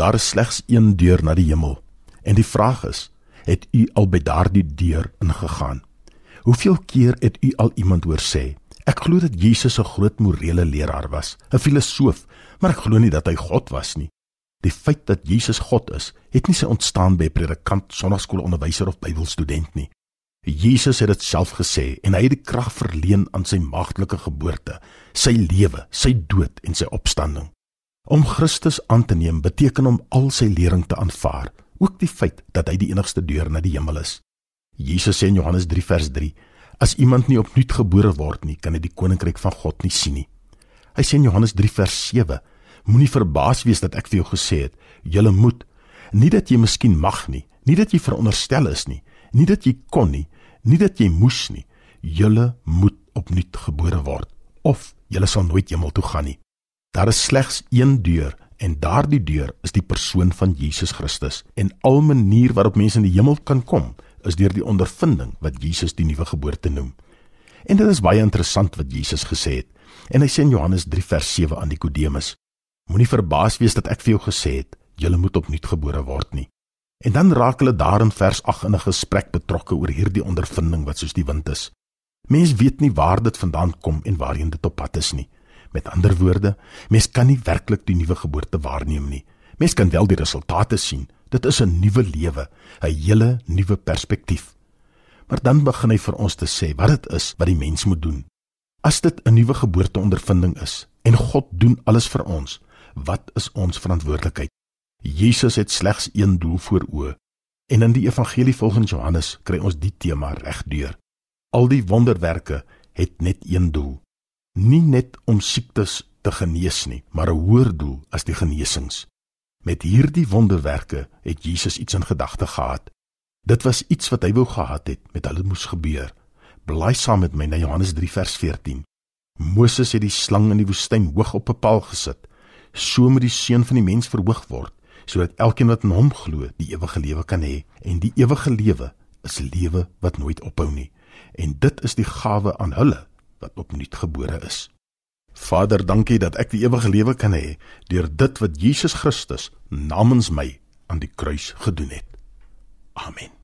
Daar is slegs een deur na die hemel. En die vraag is, het u al by daardie deur ingegaan? Hoeveel keer het u al iemand hoor sê, ek glo dat Jesus 'n groot morele leraar was, 'n filosoof, maar ek glo nie dat hy God was nie. Die feit dat Jesus God is, het nie sy ontstaan by 'n predikant, sonnaskoolonderwyser of Bybelstudent nie. Jesus het dit self gesê en hy het die krag verleen aan sy maagtelike geboorte, sy lewe, sy dood en sy opstanding. Om Christus aan te neem beteken om al sy lering te aanvaar, ook die feit dat hy die enigste deur na die hemel is. Jesus sê in Johannes 3 vers 3: As iemand nie opnuut gebore word nie, kan hy die koninkryk van God nie sien nie. Hy sê in Johannes 3 vers 7: Moenie verbaas wees dat ek vir jou gesê het, julle moet nie dat jy miskien mag nie, nie dat jy veronderstel is nie, nie dat jy kon nie, nie dat jy moes nie. Julle moet opnuut gebore word of julle sal nooit hemel toe gaan nie. Daar is slegs een deur en daardie deur is die persoon van Jesus Christus en al manier waarop mense in die hemel kan kom is deur die ondervinding wat Jesus die nuwe geboorte noem. En dit is baie interessant wat Jesus gesê het. En hy sê in Johannes 3 vers 7 aan Nikodemus: Moenie verbaas wees dat ek vir jou gesê het jy moet opnuut gebore word nie. En dan raak hulle daar in vers 8 in 'n gesprek betrokke oor hierdie ondervinding wat soos die wind is. Mens weet nie waar dit vandaan kom en waarheen dit op pad is nie. Met ander woorde, mens kan nie werklik die nuwe geboorte waarneem nie. Mens kan wel die resultate sien, Dit is 'n nuwe lewe, 'n hele nuwe perspektief. Maar dan begin hy vir ons te sê wat dit is wat die mens moet doen. As dit 'n nuwe geboorteondervinding is en God doen alles vir ons, wat is ons verantwoordelikheid? Jesus het slegs een doel voor oë. En in die evangelie volgens Johannes kry ons die tema regdeur. Al die wonderwerke het net een doel. Nie net om siektes te genees nie, maar 'n hoër doel as die genesings. Met hierdie wonderwerke het Jesus iets in gedagte gehad. Dit was iets wat hy wou gehad het met hulle moes gebeur. Blaai saam met my na Johannes 3 vers 14. Moses het die slang in die woestyn hoog op 'n paal gesit. So moet die seun van die mens verhoog word, sodat elkeen wat in hom glo, die ewige lewe kan hê. En die ewige lewe is lewe wat nooit ophou nie. En dit is die gawe aan hulle wat opnuut gebore is. Vader, dankie dat ek die ewige lewe kan hê deur dit wat Jesus Christus namens my aan die kruis gedoen het. Amen.